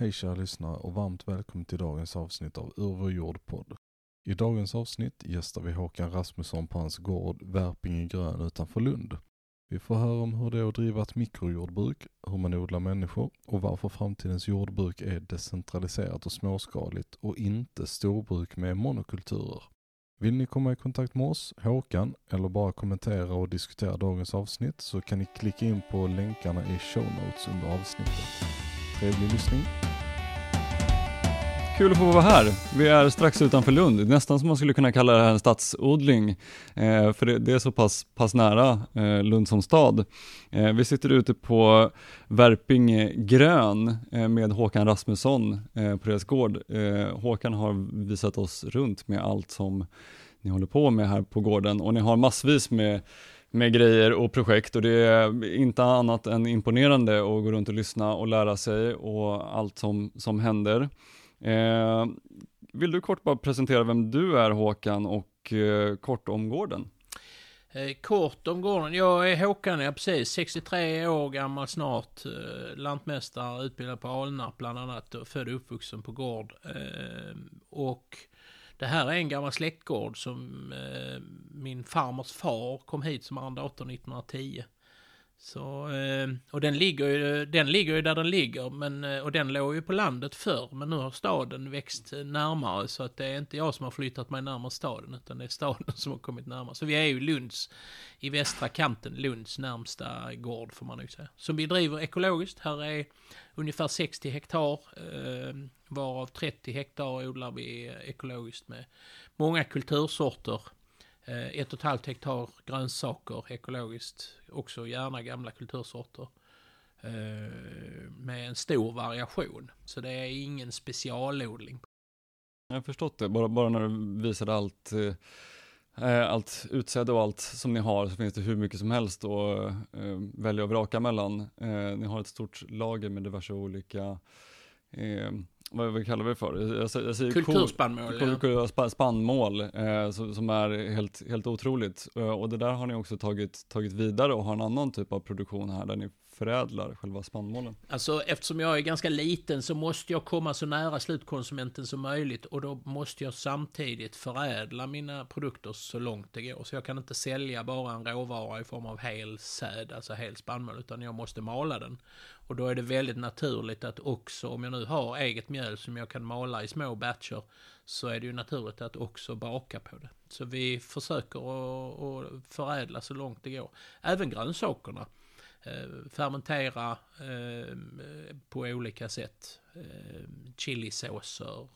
Hej kära lyssnare och varmt välkommen till dagens avsnitt av Ur vår jord-podd. I dagens avsnitt gästar vi Håkan Rasmusson på hans gård Värpinge grön utanför Lund. Vi får höra om hur det är att driva ett mikrojordbruk, hur man odlar människor och varför framtidens jordbruk är decentraliserat och småskaligt och inte storbruk med monokulturer. Vill ni komma i kontakt med oss, Håkan, eller bara kommentera och diskutera dagens avsnitt så kan ni klicka in på länkarna i show notes under avsnittet. Trevlig lyssning! Kul att få vara här. Vi är strax utanför Lund, nästan som man skulle kunna kalla det här en stadsodling, eh, för det, det, är så pass, pass nära eh, Lund som stad. Eh, vi sitter ute på Värpinge grön eh, med Håkan Rasmusson eh, på deras gård. Eh, Håkan har visat oss runt med allt som ni håller på med här på gården och ni har massvis med med grejer och projekt och det är inte annat än imponerande att gå runt och lyssna och lära sig och allt som, som händer. Eh, vill du kort bara presentera vem du är Håkan och eh, kort om gården? Eh, kort om gården. Jag är Håkan, jag precis 63 år gammal snart. Eh, lantmästare, utbildad på Alnarp bland annat. Och född och uppvuxen på gård. Eh, och det här är en gammal släktgård som eh, min farmors far kom hit som arrendator 1910. Så, eh, och den ligger, ju, den ligger ju där den ligger, men, eh, och den låg ju på landet förr, men nu har staden växt eh, närmare, så att det är inte jag som har flyttat mig närmare staden, utan det är staden som har kommit närmare. Så vi är ju Lunds, i västra kanten, Lunds närmsta gård får man nog säga. Som vi driver ekologiskt, här är ungefär 60 hektar, varav 30 hektar odlar vi ekologiskt med många kultursorter Eh, ett och ett halvt hektar grönsaker ekologiskt, också gärna gamla kultursorter. Eh, med en stor variation. Så det är ingen specialodling. Jag har förstått det, bara, bara när du visade allt, eh, eh, allt utsäde och allt som ni har så finns det hur mycket som helst att eh, välja och vraka mellan. Eh, ni har ett stort lager med diverse olika eh, vad, vad kallar vi det för? Jag, jag säger Kulturspannmål. Kol, ja. Spannmål, eh, som är helt, helt otroligt. Eh, och det där har ni också tagit, tagit vidare och har en annan typ av produktion här där ni förädlar själva spannmålen? Alltså eftersom jag är ganska liten så måste jag komma så nära slutkonsumenten som möjligt och då måste jag samtidigt förädla mina produkter så långt det går. Så jag kan inte sälja bara en råvara i form av hel säd, alltså hel spannmål, utan jag måste mala den. Och då är det väldigt naturligt att också, om jag nu har eget mjöl som jag kan mala i små batcher, så är det ju naturligt att också baka på det. Så vi försöker att förädla så långt det går. Även grönsakerna. Eh, fermentera eh, på olika sätt. Eh, chilisåser,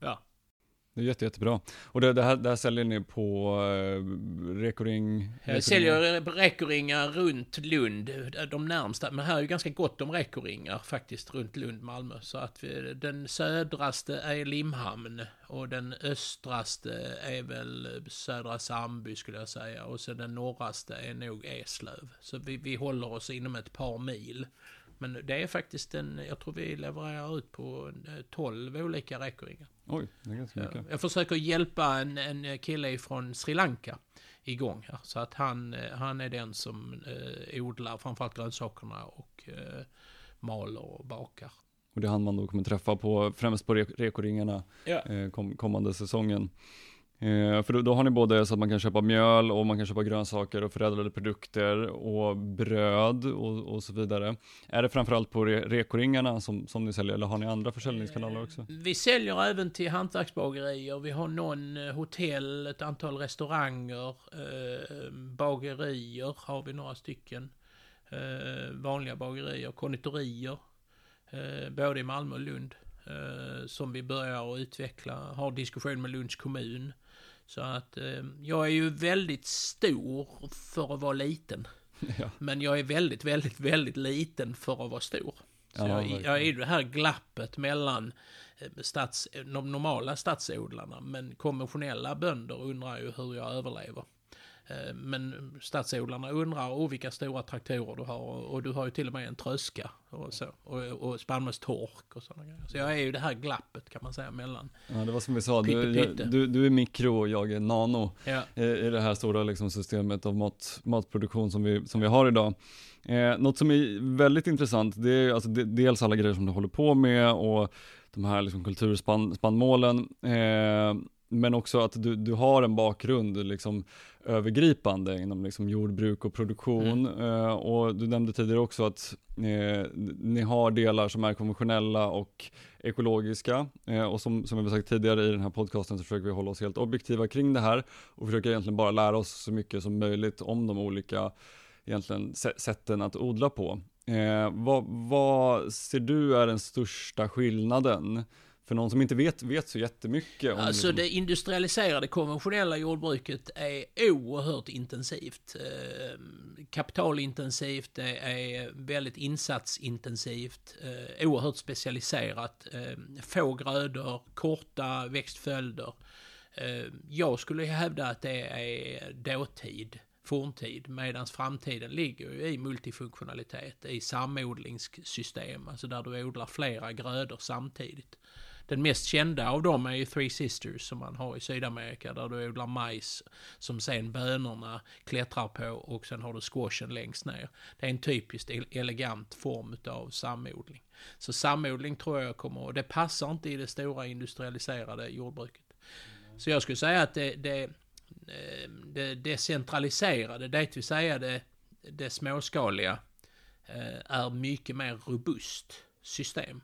ja, det är jätte, jättebra. Och det, det, här, det här säljer ni på eh, Rekoring? Jag säljer Rekoringar runt Lund, de närmsta. Men här är ju ganska gott om Rekoringar faktiskt runt Lund, Malmö. Så att vi, den södraste är Limhamn och den östraste är väl södra Sandby skulle jag säga. Och sen den norraste är nog Eslöv. Så vi, vi håller oss inom ett par mil. Men det är faktiskt en, jag tror vi levererar ut på 12 olika räckringar. Oj, det är ganska mycket. Jag försöker hjälpa en, en kille från Sri Lanka igång här. Så att han, han är den som eh, odlar framförallt grönsakerna och eh, maler och bakar. Och det är han man då kommer träffa på, främst på rekoringarna ja. eh, kom, kommande säsongen. Eh, för då, då, har ni både så att man kan köpa mjöl och man kan köpa grönsaker och förädlade produkter och bröd och, och så vidare. Är det framförallt på re, rekoringarna som, som ni säljer eller har ni andra försäljningskanaler också? Eh, vi säljer även till hantverksbagerier. Vi har någon eh, hotell, ett antal restauranger, eh, bagerier har vi några stycken. Eh, vanliga bagerier, konditorier. Eh, både i Malmö och Lund. Som vi börjar att utveckla, har diskussion med Lunds kommun. Så att eh, jag är ju väldigt stor för att vara liten. Ja. Men jag är väldigt, väldigt, väldigt liten för att vara stor. Så ja, jag, jag, är i det här glappet mellan eh, stats, de normala stadsodlarna, men konventionella bönder undrar ju hur jag överlever. Eh, Men stadsodlarna undrar oh, vilka stora traktorer du har och, du har ju till och med en tröska och så. Och, och spannmålstork och sådana grejer. Så jag är ju det här glappet kan man säga mellan. Ja, det var som vi sa, du, du, du är mikro och jag är nano Ja, i, i det här stora liksom, systemet av mat, matproduktion som vi, som vi har idag. Eh, något som är väldigt intressant, det är alltså, dels alla grejer som du håller på med och de här liksom, kulturspannmålen, eh, men också att du, du har en bakgrund liksom, övergripande inom liksom, jordbruk och produktion. Eh, och du nämnde tidigare också att eh, ni har delar som är konventionella och ekologiska. Eh, och som, som jag har sagt tidigare i den här podcasten så försöker vi hålla oss helt objektiva kring det här och försöker egentligen bara lära oss så mycket som möjligt om de olika egentligen sä- sätten att odla på. Vad, vad ser du är den största skillnaden? För någon som inte vet, vet så jättemycket om Alltså liksom- det industrialiserade konventionella jordbruket är oerhört intensivt. Eh, Kapitalintensivt, det är väldigt insatsintensivt, eh, oerhört specialiserat. eh, Få grödor, korta växtföljder. Eh, Jag skulle hävda att det är dåtid, forntid, medan framtiden ligger ju i multifunktionalitet, i samodlingssystem, alltså där du odlar flera grödor samtidigt. Den mest kända av dem är ju Three Sisters som man har i Sydamerika där du odlar majs som sen bönorna klättrar på och sen har du squashen längst ner. Det är en typiskt elegant form av samodling. Så samodling tror jag kommer, och det passar inte i det stora industrialiserade jordbruket. Så jag skulle säga att det, det, eh, det decentraliserade, det vill säga det, det småskaliga, eh, är mycket mer robust system.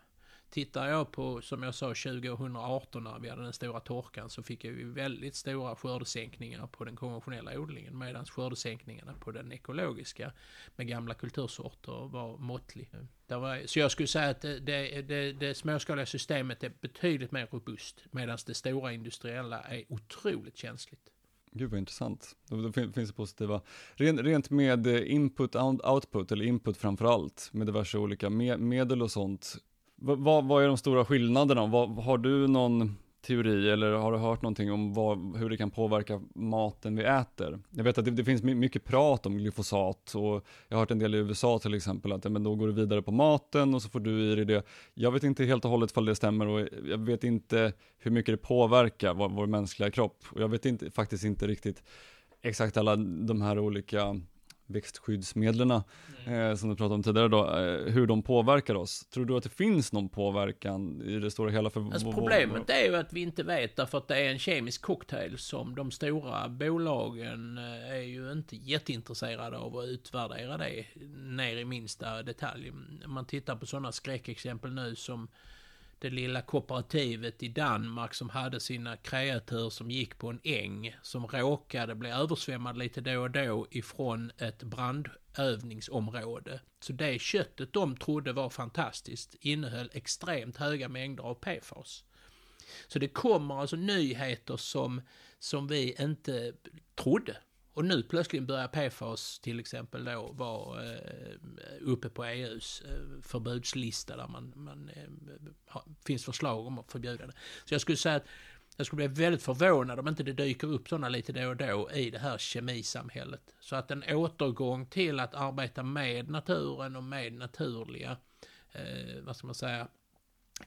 Tittar jag på, som jag sa, 2018 när vi hade den stora torkan så fick vi väldigt stora skördesänkningar på den konventionella odlingen medan skördesänkningarna på den ekologiska med gamla kultursorter var måttlig. Det var, så jag skulle säga att det, det, det, det småskaliga systemet är betydligt mer robust medan det stora industriella är otroligt känsligt. Gud vad intressant. Då, finns det positiva. Rent, rent med input output, eller input framförallt, med diverse olika medel och sånt. Vad, vad är de stora skillnaderna? Vad, har du någon teori eller har du hört någonting om vad, hur det kan påverka maten vi äter? Jag vet att det, det finns mycket prat om glyfosat och jag har hört en del i USA till exempel att ja, men då går du vidare på maten och så får du i dig det. Jag vet inte helt och hållet ifall det stämmer och jag vet inte hur mycket det påverkar vår, vår mänskliga kropp och jag vet inte, faktiskt inte riktigt exakt alla de här olika växtskyddsmedlen eh, som du pratade om tidigare då, eh, hur de påverkar oss. Tror du att det finns någon påverkan i det stora hela? För Alltså problemet är ju att vi inte vet därför att det är en kemisk cocktail som de stora bolagen eh, är ju inte jätteintresserade av att utvärdera det ner i minsta detalj. Man tittar på sådana skräckexempel nu som det lilla kooperativet i Danmark som hade sina kreatur som gick på en äng som råkade bli översvämmad lite då och då ifrån ett brandövningsområde. Så det köttet de trodde var fantastiskt innehöll extremt höga mängder av PFAS. Så det kommer alltså nyheter som, som vi inte trodde. Och nu plötsligt börjar PFAS till exempel då vara eh, uppe på EUs eh, förbudslista där man, man eh, finns förslag om att förbjuda det. Så jag skulle säga att jag skulle bli väldigt förvånad om inte det dyker upp sådana lite då och då i det här kemisamhället. Så att en återgång till att arbeta med naturen och med naturliga, eh, vad ska man säga,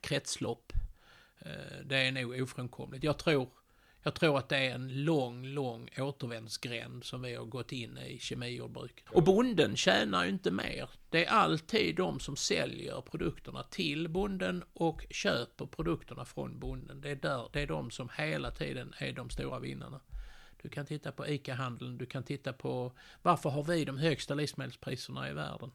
kretslopp. Eh, det är nog ofrånkomligt. Jag tror, jag tror att det är en lång, lång återvändsgränd som vi har gått in i kemijordbruket. Och bonden tjänar ju inte mer. Det är alltid de som säljer produkterna till bonden och köper produkterna från bonden. Det är, där, det är de som hela tiden är de stora vinnarna. Du kan titta på ICA-handeln, du kan titta på varför har vi de högsta livsmedelspriserna i världen?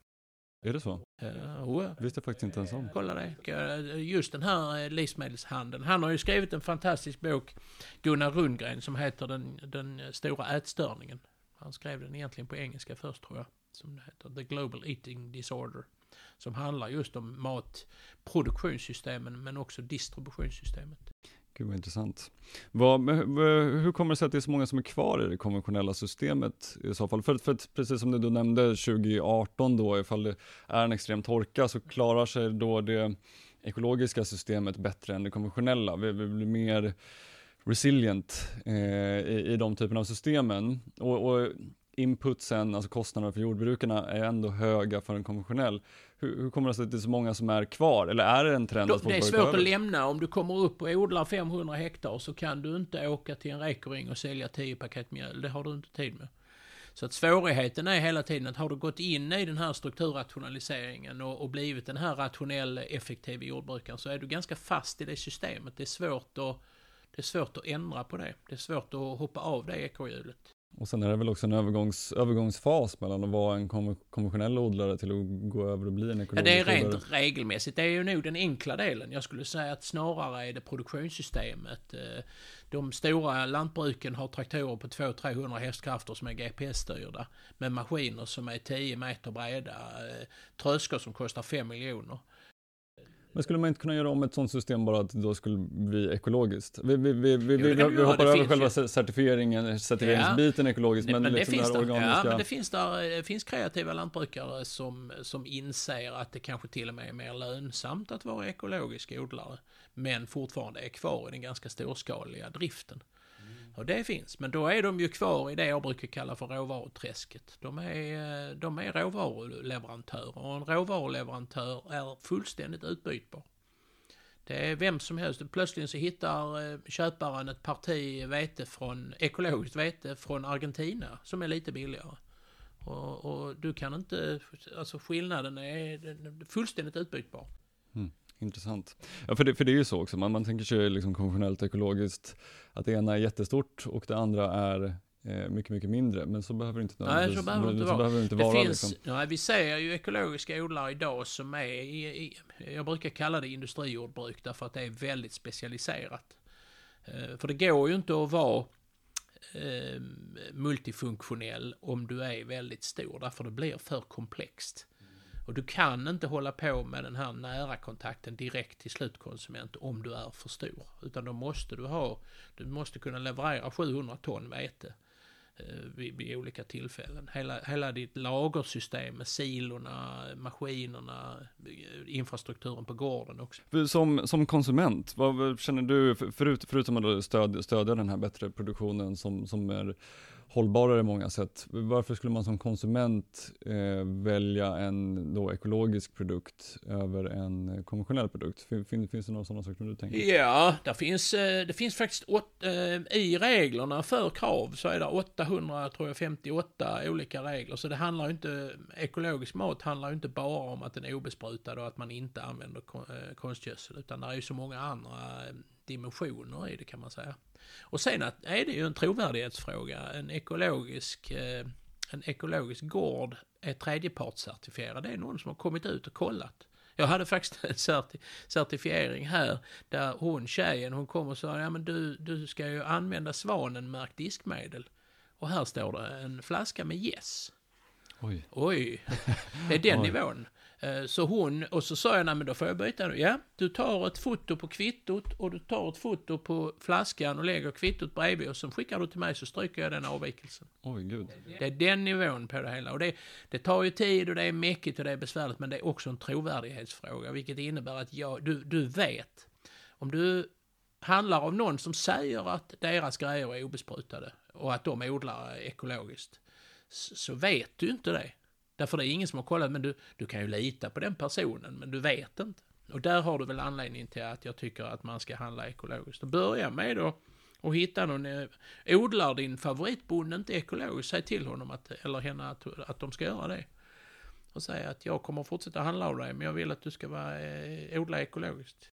Är det så? Uh, oh, Visste faktiskt inte ens om. Kolla det. Eh, Just den här eh, livsmedelshandeln. Han har ju skrivit en fantastisk bok, Gunnar Rundgren, som heter Den, den stora ätstörningen. Han skrev den egentligen på engelska först tror jag. Som det heter, The Global Eating Disorder. Som handlar just om matproduktionssystemen men också distributionssystemet. Gud vad intressant. Vad, hur hur kommer det sig att det är så många som är kvar i det konventionella systemet i så fall? För, för att precis som du då nämnde 2018 då, ifall det är en extrem torka så klarar sig då det ekologiska systemet bättre än det konventionella. Vi, vi blir mer resilient eh, i, i de typerna av systemen. Och, och inputsen, alltså kostnaderna för jordbrukarna, är ändå höga för en konventionell. Hur, hur kommer det sig att det är så många som är kvar? Eller är det en trend att folk Det är svårt att lämna. Om du kommer upp och odlar 500 hektar så kan du inte åka till en Reko-ring och sälja 10 paket mjöl. Det har du inte tid med. Så att svårigheten är hela tiden att har du gått in i den här strukturrationaliseringen och, och blivit den här rationell, effektiv jordbrukaren så är du ganska fast i det systemet. Det är svårt att, det är svårt att ändra på det. Det är svårt att hoppa av det ekorrhjulet. Och sen är det väl också en övergångs, övergångsfas mellan att vara en konven- konventionell odlare till att gå över och bli en Ja, ekologisk det är odlare. rent regelmässigt. Det är ju nog den enkla delen. Jag skulle säga att snarare är det produktionssystemet. Eh, De stora lantbruken har traktorer på 200-300 hästkrafter som är GPS-styrda. Med maskiner som är 10 meter breda. eh, Tröskor som kostar 5 miljoner. Men skulle man inte kunna göra om ett sånt system bara att det då skulle bli ekologiskt? Vi, vi, vi, vi, Jo, det vi, vi hoppar Det över finns själva ju- cer- certifieringen, certifieringsbiten ekologiskt, Nej, men, men det liksom finns det här där, organiska. ja, men det finns där, det finns kreativa lantbrukare som, som inser att det kanske till och med är mer lönsamt att vara ekologisk odlare. Men fortfarande är kvar i den ganska storskaliga driften. Och det finns, men då är de ju kvar i det jag brukar kalla för råvaruträsket. De är, eh, de är råvaruleverantörer och en råvaruleverantör är fullständigt utbytbar. Det är vem som helst. Plötsligt så hittar eh, köparen ett parti vete från, ekologiskt vete från Argentina som är lite billigare. Och, och du kan inte, alltså skillnaden är är fullständigt utbytbar. Mm. Intressant. Ja, för det, för det är ju så också, man, man tänker sig liksom konventionellt ekologiskt, att det ena är jättestort och det andra är eh, mycket, mycket mindre. Men så behöver det inte Nej, så behöver det inte så vara. behöver det inte Det vara. finns, liksom. nej, vi ser ju ekologiska odlare idag som är i, i, jag brukar kalla det industrijordbruk därför att det är väldigt specialiserat. Eh, för det går ju inte att vara eh, multifunktionell om du är väldigt stor, därför det blir för komplext. Och du kan inte hålla på med den här nära kontakten direkt till slutkonsument om du är för stor. Utan då måste du ha, du måste kunna leverera 700 ton vete Eh, vid, vid olika tillfällen. Hela, hela ditt lagersystem med silorna, maskinerna, infrastrukturen på gården också. Som, som konsument, vad känner du, förut, förutom att stöd, stödja den här bättre produktionen som, som är hållbarare i många sätt, varför skulle man som konsument eh, välja en då ekologisk produkt över en konventionell produkt? Fin, finns det några sådana saker som du tänker? Ja, det finns, eh, det finns faktiskt åt, eh, i reglerna för krav så är det åtta 858 olika regler. Så det handlar ju inte, ekologisk mat handlar ju inte bara om att den är obesprutad och att man inte använder eh, konstgödsel. Utan det är ju så många andra eh, dimensioner i det kan man säga. Och sen är det ju en trovärdighetsfråga. En ekologisk, eh, en ekologisk gård är tredjepartscertifierad. Det är någon som har kommit ut och kollat. Jag hade faktiskt en certi certifiering här där hon tjejen hon kom och sa ja men du, du ska ju använda svanen märkt diskmedel. Och här står det en flaska med Yes. Oj. Oj, det är den Oj. nivån. Eh, Så hon, och så sa jag, nej men då får jag byta nu. Ja, du tar ett foto på kvittot och du tar ett foto på flaskan och lägger kvittot bredvid och så skickar du till mig så stryker jag den avvikelsen. Oj, gud. Det är den nivån på det hela. Och det, det tar ju tid och det är mäckigt och det är besvärligt men det är också en trovärdighetsfråga vilket innebär att jag, du, du vet. Om du handlar av någon som säger att deras grejer är obesprutade och att de odlar ekologiskt så, vet du inte det. Därför det är ingen som har kollat men du, du kan ju lita på den personen men du vet inte. Och där har du väl anledningen till att jag tycker att man ska handla ekologiskt. Och börja med då och hitta någon, eh, odlar din favoritbonde inte ekologiskt, säg till honom att, eller henne att, att de ska göra det. Och säga att jag kommer fortsätta handla av dig, men jag vill att du ska vara, eh, odla ekologiskt.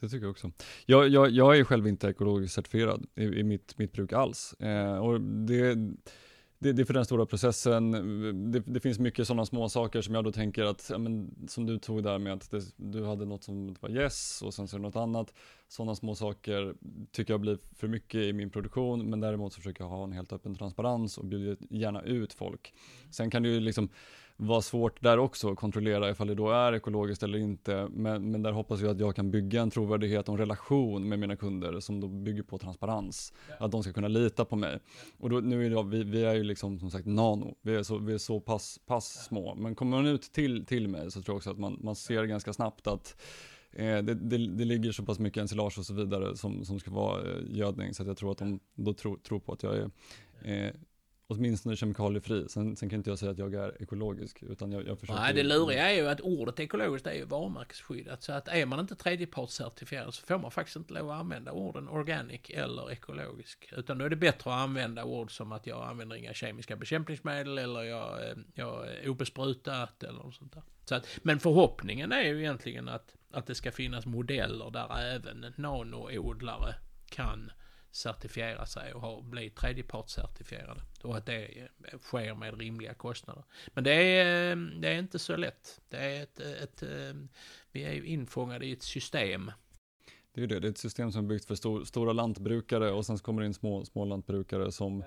Det tycker jag också. Jag, jag, jag är själv inte ekologiskt certifierad i, i mitt, mitt bruk alls. Eh, och det, det, det är för den stora processen. Det, det finns mycket sådana små saker som jag då tänker att, ja, men, som du tog där med att det, du hade något som var yes och sen så är det något annat. Sådana små saker tycker jag blir för mycket i min produktion, men däremot så försöker jag ha en helt öppen transparens och bjuder gärna ut folk. Sen kan det ju liksom vara svårt där också att kontrollera ifall det då är ekologiskt eller inte. Men, men där hoppas jag att jag kan bygga en trovärdighet och en relation med mina kunder som då bygger på transparens. Att de ska kunna lita på mig. Och då, nu är jag, vi, vi är ju liksom som sagt nano, vi är så, vi är så pass, pass små. Men kommer man ut till, till mig så tror jag också att man, man ser ganska snabbt att eh, det, det, det, ligger så pass mycket ensilage och så vidare som, som ska vara eh, gödning så att jag tror att de då tror, tror på att jag är eh, åtminstone kemikaliefri. Sen, sen kan inte jag säga att jag är ekologisk, utan jag, jag försöker... Nej, det luriga är ju att ordet ekologiskt är ju varumärkesskyddat. Så att är man inte tredjepartscertifierad så får man faktiskt inte lov att använda orden organic eller ekologisk. Utan då är det bättre att använda ord som att jag använder inga kemiska bekämpningsmedel eller jag, eh, jag är obesprutat eller något sånt där. Så att, men förhoppningen är ju egentligen att, att det ska finnas modeller där även nanoodlare kan certifiera sig och ha, bli tredjepartscertifierade. Och att det sker med rimliga kostnader. Men det är, det är inte så lätt. Det är ett, ett, vi är ju infångade i ett system. Det är ju det, det är ett system som är byggt för stor, stora lantbrukare och sen så kommer det in små, små lantbrukare som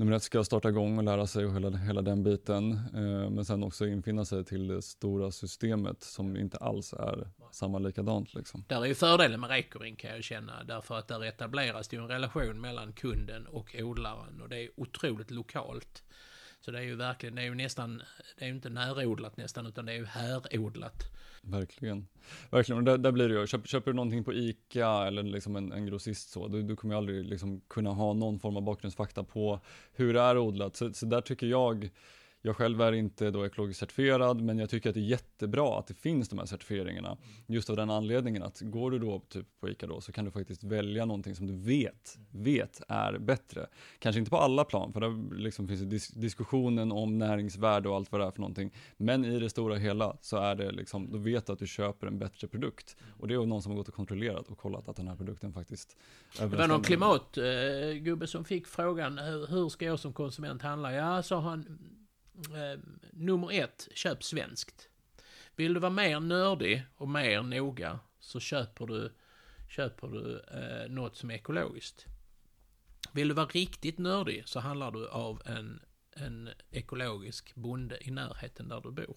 nummer ett ska starta igång och lära sig och hela, hela den biten. Eh, men sen också infinna sig till det stora systemet som inte alls är samma likadant. Liksom. Där är ju fördelen med Rekoring kan jag känna. Därför att där etableras det ju en relation mellan kunden och odlaren och det är otroligt lokalt. Så det är ju verkligen, det är ju nästan, det är ju inte närodlat nästan utan det är ju härodlat. Verkligen. Verkligen, och där, där blir det ju, köper, köper du någonting på ICA eller liksom en, en grossist så, du, du kommer ju aldrig liksom kunna ha någon form av bakgrundsfakta på hur det är odlat. Så, så där tycker jag, jag själv är inte då ekologiskt certifierad, men jag tycker att det är jättebra att det finns de här certifieringarna. Just av den anledningen att går du då typ på ICA då så kan du faktiskt välja någonting som du vet, vet är bättre. Kanske inte på alla plan, för där liksom finns dis diskussionen om näringsvärde och allt vad det är för någonting. Men i det stora hela så är det liksom, då vet du att du köper en bättre produkt. Och det är någon som har gått och kontrollerat och kollat att den här produkten faktiskt Det var någon klimatgubbe som fick frågan, hur ska jag som konsument handla? Ja, sa han, eh, nummer ett, köp svenskt. Vill du vara mer nördig och mer noga så köper du, köper du eh, något som är ekologiskt. Vill du vara riktigt nördig så handlar du av en, en ekologisk bonde i närheten där du bor.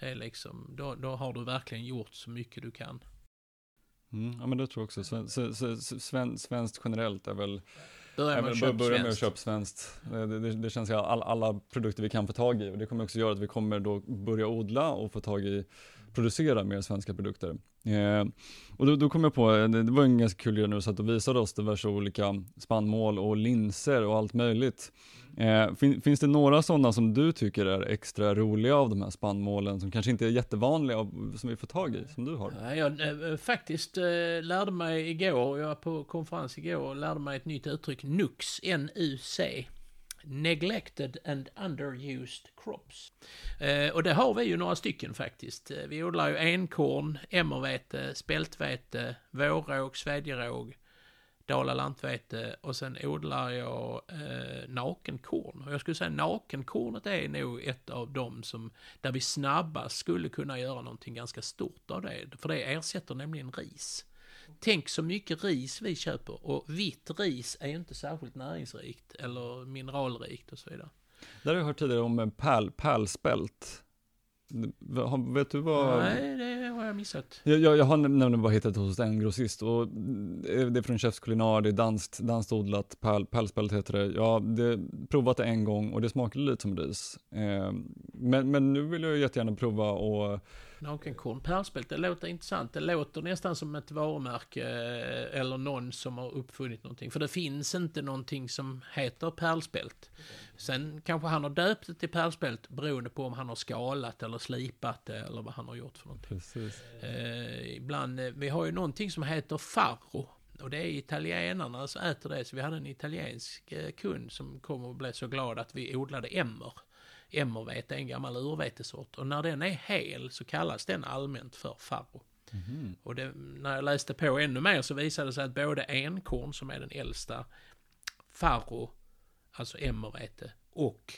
Det är liksom, då, då har du verkligen gjort så mycket du kan. Mm, ja men det tror jag också. Sven, sven, svenskt generellt är väl Börja med, att börja med att köpa svenskt. Det, det, det känns som all, alla produkter vi kan få tag i och det kommer också göra att vi kommer då börja odla och få tag i, producera mer svenska produkter. Eh, och då, då kom jag på, eh, det, det var en ganska kul grej när du satt och visade oss diverse olika spannmål och linser och allt möjligt. Eh, fin, finns det några sådana som du tycker är extra roliga av de här spannmålen som kanske inte är jättevanliga som vi får tag i, som du har? Ja, jag äh, faktiskt äh, lärde mig igår, jag var på konferens igår och lärde mig ett nytt uttryck, NUX, N-U-C. Neglected and Underused Crops. Eh, och det har vi ju några stycken faktiskt. Eh, vi odlar ju enkorn, emmervete, spältvete, vårråg, svedjeråg, Dala lantvete och sen odlar jag eh, nakenkorn. Och jag skulle säga nakenkornet är nog ett av dem som, där vi snabbast skulle kunna göra någonting ganska stort av det. För det ersätter nämligen ris. Tänk så mycket ris vi köper och vitt ris är ju inte särskilt näringsrikt eller mineralrikt och så vidare. Där har jag hört tidigare om pärl, pärlspält. Vet du vad? Nej, det har jag missat. Jag, jag, jag har nämligen bara hittat hos en grossist och det är från Chefs Culinar, det är danskt, danskt odlat, pärl, pärlspelt heter det. Jag har provat det en gång och det smakade lite som ris. Eh, men, men nu vill jag jättegärna prova och Nakenkorn, pärlspelt, det låter intressant. Det låter nästan som ett varumärke eh, eller någon som har uppfunnit någonting. För det finns inte någonting som heter pärlspelt. Sen kanske han har döpt det till pärlspelt beroende på om han har skalat eller slipat det eller vad han har gjort för någonting. Eh, ibland, eh, vi har ju någonting som heter farro. Och det är italienarna som äter det. Så vi hade en italiensk eh, kund som kom och blev så glad att vi odlade emmer. Emmervete är en gammal urvetesort och när den är hel så kallas den allmänt för farro. Mm. Och det, när jag läste på ännu mer så visade det sig att både enkorn som är den äldsta, farro, alltså emmervete, och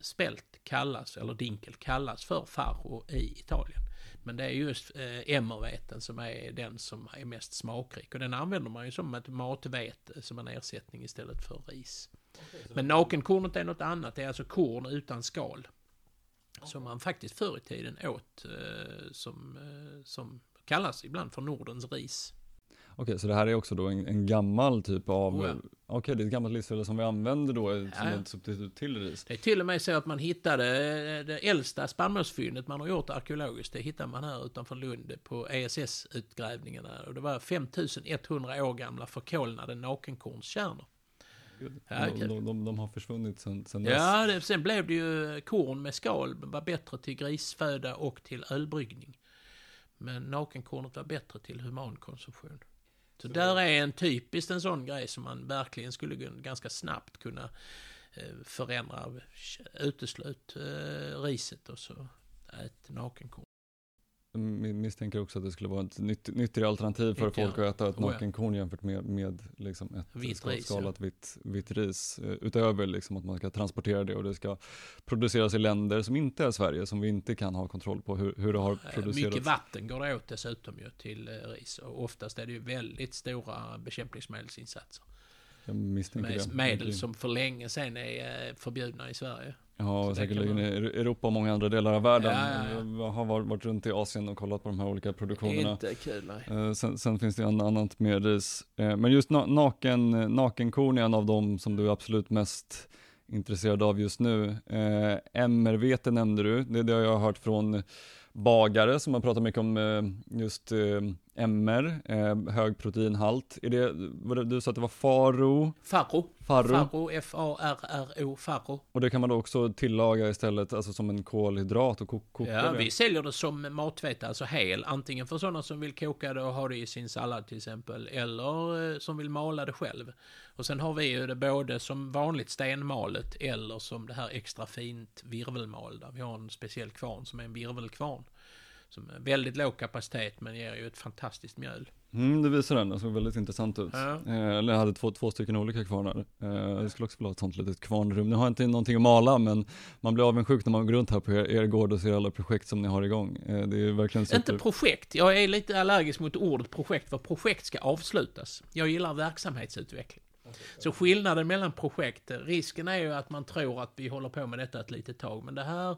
spält kallas, eller dinkel kallas för farro i Italien. Men det är just eh, emmerveten som är den som är mest smakrik. Och den använder man ju som ett matvete, som en ersättning istället för ris. Men nakenkornet är något annat, det är alltså korn utan skal. Som man faktiskt förr i tiden åt, eh, som, eh, som kallas ibland för Nordens ris. Okej, så det här är också då en, en gammal typ av, Oh ja. okej det är ett gammalt livsmedel som vi använder då som Ja, ett substitut till ris. Det är till och med så att man hittade eh, det äldsta spannmålsfyndet man har gjort arkeologiskt. Det hittade man här utanför Lund på ESS-utgrävningarna. Och det var 5100 år gamla förkolnade nakenkornskärnor. Ja, de, de, de, har försvunnit sen, sen dess. Ja, sen blev det ju korn med skal. var bättre till grisföda och till ölbryggning. Men nakenkornet var bättre till humankonsumtion. Så där är en typiskt en sån grej som man verkligen skulle ganska snabbt kunna eh, förändra. Uteslut eh, riset och så ät nakenkorn. Misstänker också att det skulle vara ett nytt, nyttigare alternativ för folk att äta ett Oh nakenkorn jämfört med, med liksom ett Vitt skalat vitt, vitt ris. Eh, Utöver liksom att man ska transportera det och det ska produceras i länder som inte är Sverige, som vi inte kan ha kontroll på hur, hur det har Eh, producerats. Mycket vatten går det åt dessutom ju till eh, ris. Och oftast är det ju väldigt stora bekämpningsmedelsinsatser. Jag misstänker Med det. medel som för länge sedan är förbjudna i Sverige. Ja, Så det säkerligen i Europa och många andra delar av världen. Ja, ja, ja. Jag har varit, runt i Asien och kollat på de här olika produktionerna. Inte kul nej. Eh, sen, sen finns det en annat med ris. Eh, men just na naken, nakenkorn är en av dem som du är absolut mest intresserad av just nu. Eh, MR-vete nämnde du, det, det har jag hört från bagare som har pratat mycket om eh, just eh, MR, eh, hög proteinhalt. Är det, det, du sa att det var faro, Farro. farro, Farro, F-A-R-R-O, farro. och det kan man då också tillaga istället, alltså som en kolhydrat och ko koka Ja, det. vi säljer det som matvete, alltså hel. Antingen för sådana som vill koka det och ha det i sin sallad till exempel. Eller eh, som vill mala det själv. Och sen har vi ju det både som vanligt stenmalet eller som det här extra fint virvelmalda. Vi har en speciell kvarn som är en virvelkvarn. Som är väldigt låg kapacitet men ger ju ett fantastiskt mjöl. Mm, det visar den, den såg väldigt intressant ut. Ja. Eh, eller jag hade två, två stycken olika kvarnar. Eh, jag skulle också vilja ha ett sånt litet kvarnrum. Nu har jag inte någonting att mala, men man blir avundsjuk när man går runt här på er, er gård och ser alla projekt som ni har igång. Eh, det är verkligen super. Inte projekt. Jag är lite allergisk mot ordet projekt, för projekt ska avslutas. Jag gillar verksamhetsutveckling. Så skillnaden mellan projekt, risken är ju att man tror att vi håller på med detta ett litet tag, men det här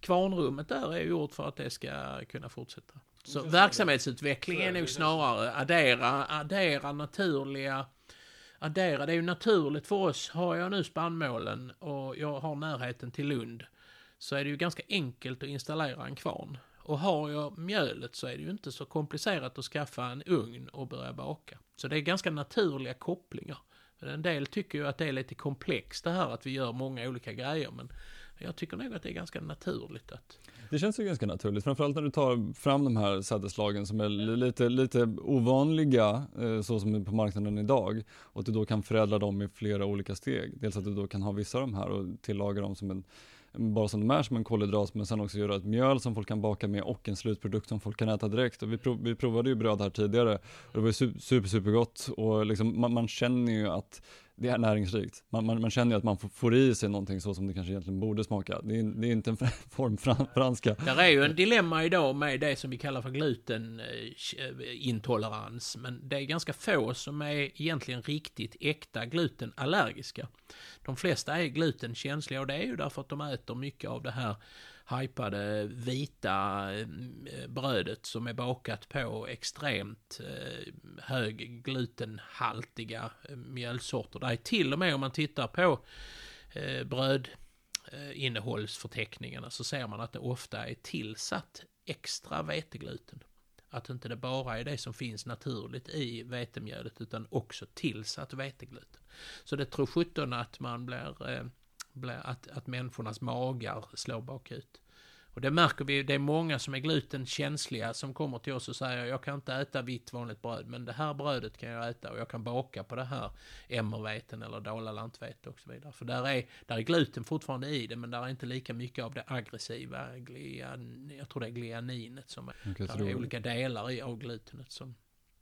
kvarnrummet där är gjort för att det ska kunna fortsätta. Så verksamhetsutveckling är nog snarare addera, addera naturliga addera, det är ju naturligt för oss. Har jag nu spannmålen och jag har närheten till Lund så är det ju ganska enkelt att installera en kvarn. Och har jag mjölet så är det ju inte så komplicerat att skaffa en ugn och börja baka. Så det är ganska naturliga kopplingar. Men En del tycker ju att det är lite komplext det här att vi gör många olika grejer men jag tycker nog att det är ganska naturligt att... Det känns ju ganska naturligt, framförallt när du tar fram de här sädesslagen som är lite, lite ovanliga, eh, så som är på marknaden idag, och att du då kan förädla dem i flera olika steg. Dels att du då kan ha vissa av de här och tillaga dem som en bara som de är som en kolhydrat men sen också göra ett mjöl som folk kan baka med och en slutprodukt som folk kan äta direkt. Och vi, prov, vi provade ju bröd här tidigare och det var ju super, super, gott och liksom, man, man känner ju att det är näringsrikt. Man, man, man känner ju att man får, i sig någonting så som det kanske egentligen borde smaka. Det är, det är inte en form franska. Det är ju en dilemma idag med det som vi kallar för glutenintolerans. Eh, Men det är ganska få som är egentligen riktigt äkta glutenallergiska. De flesta är glutenkänsliga och det är ju därför att de äter mycket av det här hypade vita eh, brödet som är bakat på extremt eh, hög glutenhaltiga eh, mjölsorter. Det är till och med om man tittar på brödinnehållsförteckningarna så ser man att det ofta är tillsatt extra vetegluten. Att inte det bara är det som finns naturligt i vetemjölet utan också tillsatt vetegluten. Så det tror sjutton att man blir, eh, blir att, att människornas magar slår bakut. Och det märker vi, det är många som är glutenkänsliga som kommer till oss och säger jag kan inte äta vitt vanligt bröd men det här brödet kan jag äta och jag kan baka på det här emmerveten eller dalalantvetet och så vidare. För där är, där är gluten fortfarande i det men där är inte lika mycket av det aggressiva, glian, jag tror det är glianinet som är, där är olika delar i, av glutenet som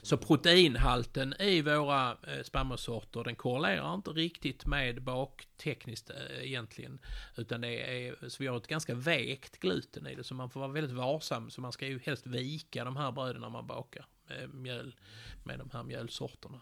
så proteinhalten i våra eh, spannmålssorter den korrelerar inte riktigt med baktekniskt eh, egentligen. Utan det är, så vi har ett ganska vägt gluten i det så man får vara väldigt varsam. Så man ska ju helst vika de här bröden när man bakar med mjöl, med de här mjölsorterna.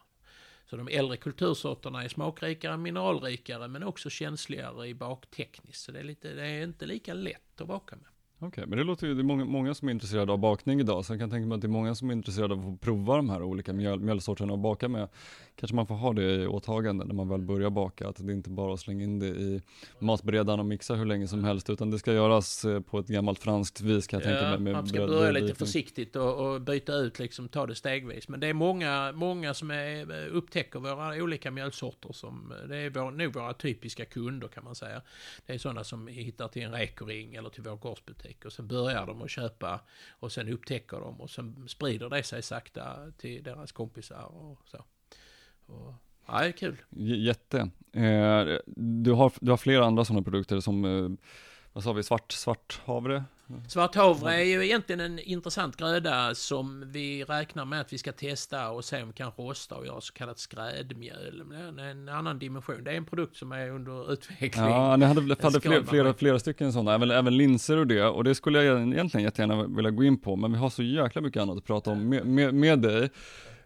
Så de äldre kultursorterna är smakrikare, mineralrikare men också känsligare i baktekniskt. Så det är, lite, det är inte lika lätt att baka med. Okej, men det låter ju, det är många, många som är intresserade av bakning idag, så jag kan tänka mig att det är många som är intresserade av att prova de här olika mjöl, mjölsorterna och baka med. Kanske man får ha det i åtagande när man väl börjar baka, att det inte bara är att slänga in det i matberedaren och mixa hur länge som helst, utan det ska göras eh, på ett gammalt franskt vis kan jag tänka mig. Med man ska börja lite försiktigt och, och byta ut, liksom ta det stegvis. Men det är många, många som är, upptäcker våra olika mjölsorter som, det är vår, nog våra typiska kunder kan man säga. Det är sådana som hittar till en rekoring eller till vår gårdsbutik och sen börjar de att köpa och sen upptäcker de och sen sprider det sig sakta till deras kompisar och så. Och, ja, det är kul. J- Jätte. Eh, du, har, du har flera andra sådana produkter som, eh, vad sa vi, svart, svart havre? Svarthavre är ju egentligen en intressant gröda som vi räknar med att vi ska testa och se om vi kan rosta och göra så kallat skrädmjöl. Men det är en annan dimension. Det är en produkt som är under utveckling. Ja, ni hade, hade ska flera, flera, flera stycken sådana, även, även linser och det, och det skulle jag egentligen jättegärna vilja gå in på, men vi har så jäkla mycket annat att prata om med, med, med dig.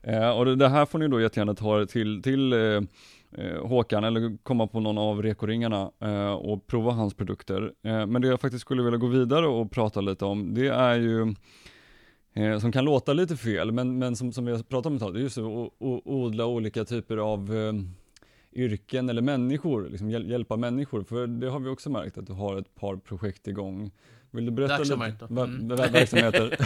Eh, och det, det här får ni då jättegärna ta till, till eh, eh, Håkan eller komma på någon av rekoringarna eh, och prova hans produkter. Eh, men det jag faktiskt skulle vilja gå vidare och prata lite om, det är ju eh, som kan låta lite fel, men, men som, som vi har pratat om ett tag, det är just att odla olika typer av eh, yrken eller människor, liksom hjäl- hjälpa människor, för det har vi också märkt att du har ett par projekt igång. Vill du berätta Verksamheter. lite? Mm. Ver- ver- verksamheter.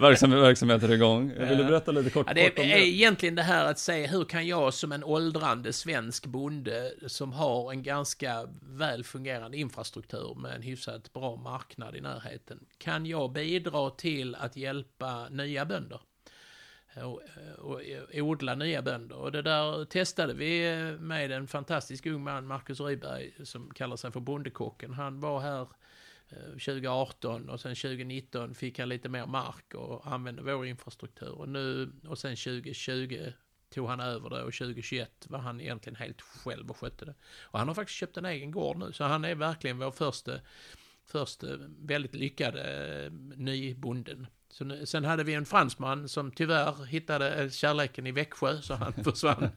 Verksam, verksamheter igång. Vill du berätta lite kort, Ja, det kort om är det? egentligen det här att säga hur kan jag som en åldrande svensk bonde som har en ganska väl fungerande infrastruktur med en hyfsat bra marknad i närheten, kan jag bidra till att hjälpa nya bönder? Och, odla nya bönder. Och det där testade vi med en fantastisk ung man, Marcus Ryberg, som kallar sig för Bondekocken. Han var här 2018 och sen 2019 fick han lite mer mark och använde vår infrastruktur. Och nu och sen 2020 tog han över det och 2021 var han egentligen helt själv och skötte det. Och han har faktiskt köpt en egen gård nu så han är verkligen vår första, första väldigt lyckade eh, nybonden. Så nu, sen hade vi en fransman som tyvärr hittade eh, kärleken i Växjö så han försvann.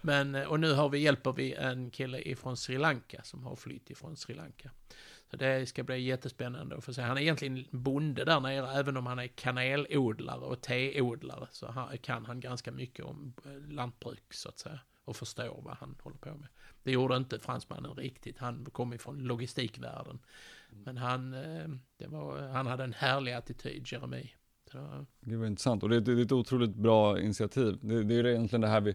Men, eh, och nu har vi, hjälper vi en kille ifrån Sri Lanka som har flytt ifrån Sri Lanka. Så det ska bli jättespännande att få se. Han är egentligen bonde där nere, även om han är kanelodlare och teodlare. Så han, kan han ganska mycket om eh, lantbruk, så att säga. Och förstår vad han håller på med. Det gjorde inte fransmannen riktigt. Han kom ifrån logistikvärlden. Men han, eh, det var, han hade en härlig attityd, Jeremy. Det var- intressant och det, det, det är ett otroligt bra initiativ. Det, det är egentligen det här vi,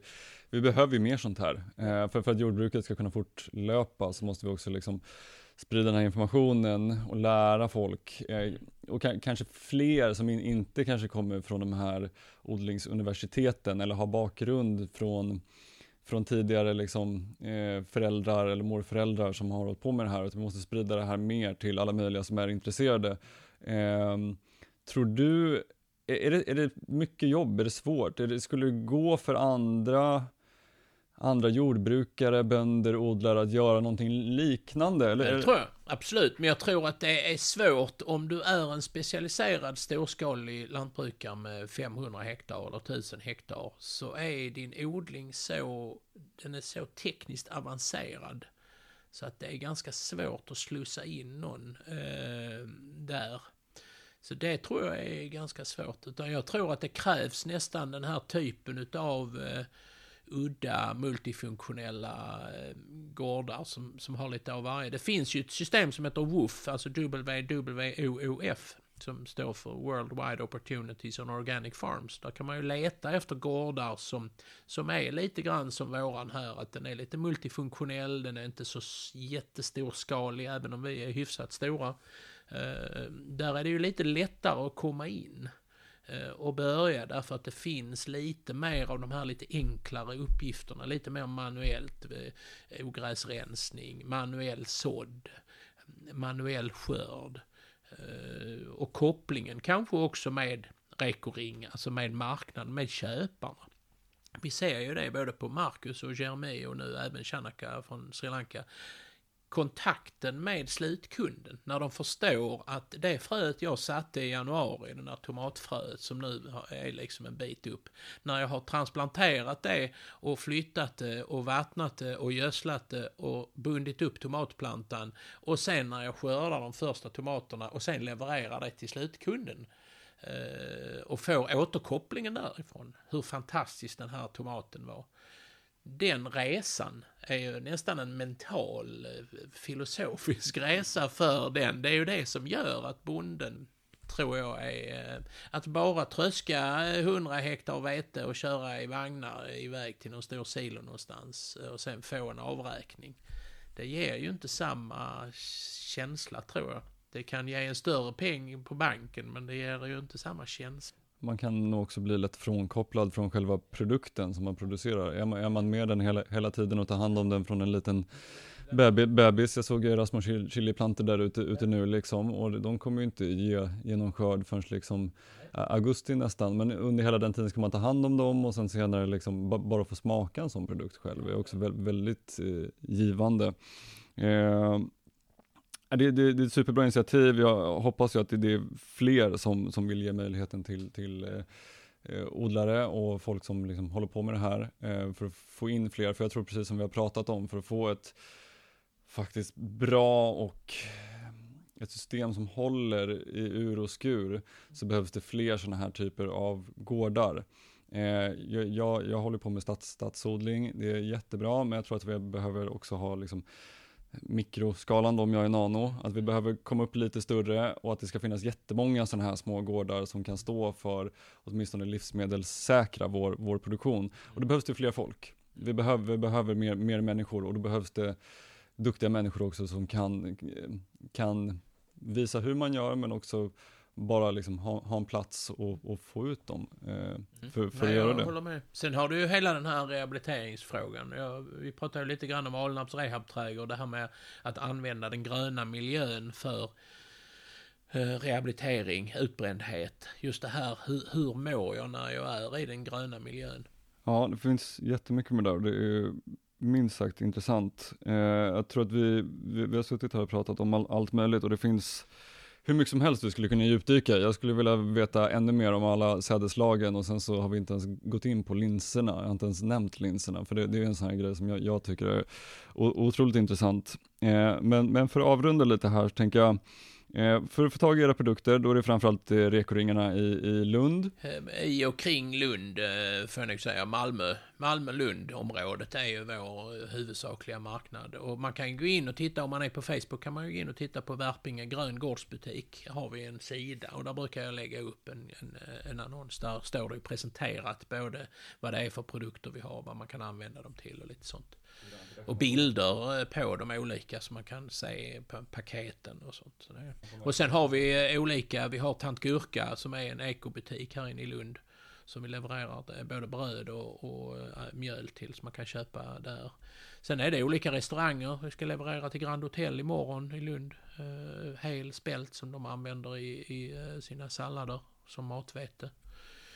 vi behöver ju mer sånt här. Eh, för, för att jordbruket ska kunna fortlöpa så måste vi också liksom sprida den här informationen och lära folk. Eh, och kanske fler som inte kanske kommer från de här odlingsuniversiteten eller har bakgrund från från tidigare liksom, eh, föräldrar eller morföräldrar som har hållit på med det här. Att vi måste sprida det här mer till alla möjliga som är intresserade. Ehm, tror du, är är det, är det mycket jobb? Är det svårt? Är det, skulle det gå för andra, andra jordbrukare, bönder, odlare att göra någonting liknande? Eller, Det tror jag, absolut. Men jag tror att det är svårt om du är en specialiserad storskalig lantbrukare med 500 hektar eller 1000 hektar. Så är din odling så, den är så tekniskt avancerad. Så att det är ganska svårt att slussa in någon eh, där. Så det tror jag är ganska svårt. Utan jag tror att det krävs nästan den här typen utav eh, udda multifunktionella eh, gårdar som, som har lite av varje. Det finns ju ett system som heter WOOF, alltså WWOOF, som står för World Wide Opportunities on Organic Farms. Där kan man ju leta efter gårdar som, som är lite grann som våran här, att den är lite multifunktionell, den är inte så jättestorskalig, även om vi är hyfsat stora. Uh, där är det ju lite lättare att komma in Eh, och börja därför att det finns lite mer av de här lite enklare uppgifterna, lite mer manuellt, eh, ogräsrensning, manuell sådd, manuell skörd eh, och kopplingen kanske också med rekoring, alltså med marknaden, med köparna. Vi ser ju det både på Marcus och Jeremy och nu även Chanaka från Sri Lanka kontakten med slutkunden. När de förstår att det fröet jag satte i januari, det där tomatfröet som nu är liksom en bit upp. När jag har transplanterat det och flyttat det och vattnat det och gödslat det och bundit upp tomatplantan. Och sen när jag skördar de första tomaterna och sen levererar det till slutkunden eh, och får återkopplingen därifrån. Hur fantastisk den här tomaten var den resan är ju nästan en mental eh, filosofisk resa för den. Det är ju det som gör att bonden tror jag är eh, att bara tröska 100 hektar vete och köra i vagnar iväg till någon stor silo någonstans och sen få en avräkning. Det ger ju inte samma känsla tror jag. Det kan ge en större peng på banken men det ger ju inte samma känsla man kan nog också bli lätt frånkopplad från själva produkten som man producerar. Är man, är man med den hela, hela tiden och tar hand om den från en liten bebis, jag såg ju små chiliplantor där ute, ute nu liksom och de kommer ju inte ge, ge någon skörd förrän liksom augusti nästan, men under hela den tiden ska man ta hand om dem och sen senare liksom bara få smaka en sån produkt själv det är också väldigt, väldigt eh, givande. Eh, det, det, det är ett superbra initiativ. Jag hoppas ju att det, det är fler som, som vill ge möjligheten till, till eh, eh, odlare och folk som liksom håller på med det här eh, för att få in fler. För jag tror precis som vi har pratat om, för att få ett faktiskt bra och ett system som håller i ur och skur så behövs det fler sådana här typer av gårdar. Eh, jag, jag, jag, håller på med stads, stadsodling, det är jättebra, men jag tror att vi behöver också ha liksom mikroskalan då om jag är nano, att vi behöver komma upp lite större och att det ska finnas jättemånga sådana här små gårdar som kan stå för åtminstone livsmedelssäkra vår, vår produktion. Och då behövs det fler folk. Vi behöver, vi behöver mer, mer människor och då behövs det duktiga människor också som kan, kan visa hur man gör men också bara liksom ha, ha en plats och, och få ut dem eh, mm. för, för Nej, att göra det. Håller med. Sen har du ju hela den här rehabiliteringsfrågan. Jag, vi pratade ju lite grann om Alnarps rehabträdgård, det här med att använda den gröna miljön för eh, rehabilitering, utbrändhet. Just det här, hur, hur mår jag när jag är i den gröna miljön? Ja, det finns jättemycket med det. Det är minst sagt intressant. Eh, jag tror att vi, vi, vi har suttit här och pratat om all, allt möjligt och det finns hur mycket som helst vi skulle kunna djupdyka. Jag skulle vilja veta ännu mer om alla sädeslagen och sen så har vi inte ens gått in på linserna. Jag har inte ens nämnt linserna för det, det är en sån här grej som jag, jag tycker är otroligt intressant. Eh, men, men för att avrunda lite här så tänker jag Eh, Eh, för att få tag i era produkter, då är det framförallt eh, rekoringarna i, i Lund. Eh, I och kring Lund, får jag nog säga, Malmö. Malmö-Lund-området är ju vår huvudsakliga marknad. Och man kan gå in och titta, om man är på Facebook, kan man ju gå in och titta på Värpinge grön gårdsbutik. har vi en sida och där brukar jag lägga upp en, en, en annons. Där står det presenterat både vad det är för produkter vi har, vad man kan använda dem till och lite sånt. Och bilder eh, på de olika som man kan se på paketen och sånt. Och sen har vi eh, olika, vi har Tant Gurka som är en ekobutik här inne i Lund. Som vi levererar eh, både bröd och, och mjöl till som man kan köpa där. Sen är det olika restauranger. Vi ska leverera till Grand Hotel imorgon i Lund. hel spelt som de använder i, i sina sallader som matvete.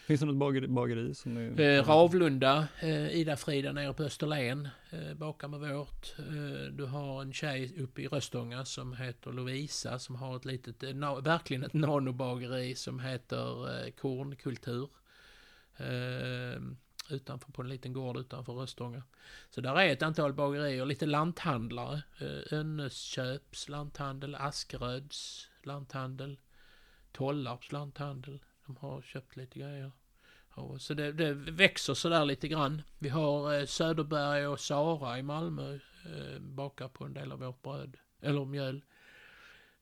Finns det något bageri? bageri som är... eh, Ravlunda, eh, Ida-Frida nere på Österlen, eh, bakar med vårt. Eh, du har en tjej uppe i Röstånga som heter Lovisa som har ett litet, eh, na, verkligen ett nanobageri som heter eh, Kornkultur. Eh, utanför på en liten gård utanför Röstånga. Så där är ett antal bagerier, lite lanthandlare. Eh, Önnesköps lanthandel, Askeröds lanthandel, Tollarps lanthandel. De har köpt lite grejer. Och så det, det växer sådär lite grann. Vi har eh, Söderberg och Sara i Malmö eh, bakar på en del av vårt bröd. Eller mjöl.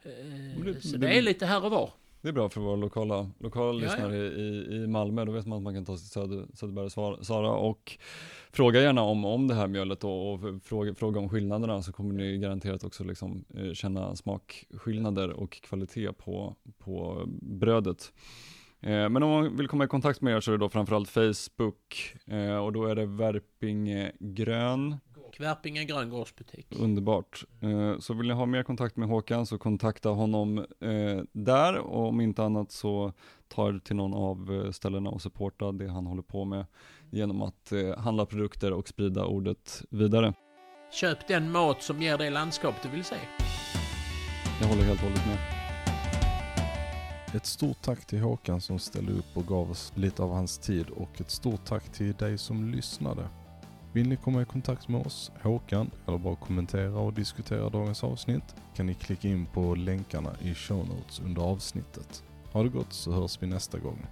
Eh, det, så det, är lite här och var. Det är bra för våra lokala, lokala ja, lyssnare ja. I, i Malmö. Då vet man att man kan ta sig till Söder, Söderberg och Sara och fråga gärna om, om det här mjölet och, och fråga, fråga om skillnaderna så kommer ni garanterat också liksom, känna smakskillnader och kvalitet på, på brödet. Eh, men om man vill komma i kontakt med er så är det då framförallt Facebook eh, och då är det Värpingegrön. Värpingegrön gårdsbutik. Underbart. Eh, så vill ni ha mer kontakt med Håkan så kontakta honom där och om inte annat så ta er till någon av ställena och supporta det han håller på med genom att handla produkter och sprida ordet vidare. Köp den mat som ger det landskap du vill se. Jag håller helt och hållet med. Ett stort tack till Håkan som ställde upp och gav oss lite av hans tid och ett stort tack till dig som lyssnade. Vill ni komma i kontakt med oss, Håkan, eller bara kommentera och diskutera dagens avsnitt kan ni klicka in på länkarna i show notes under avsnittet. Ha det gott så hörs vi nästa gång.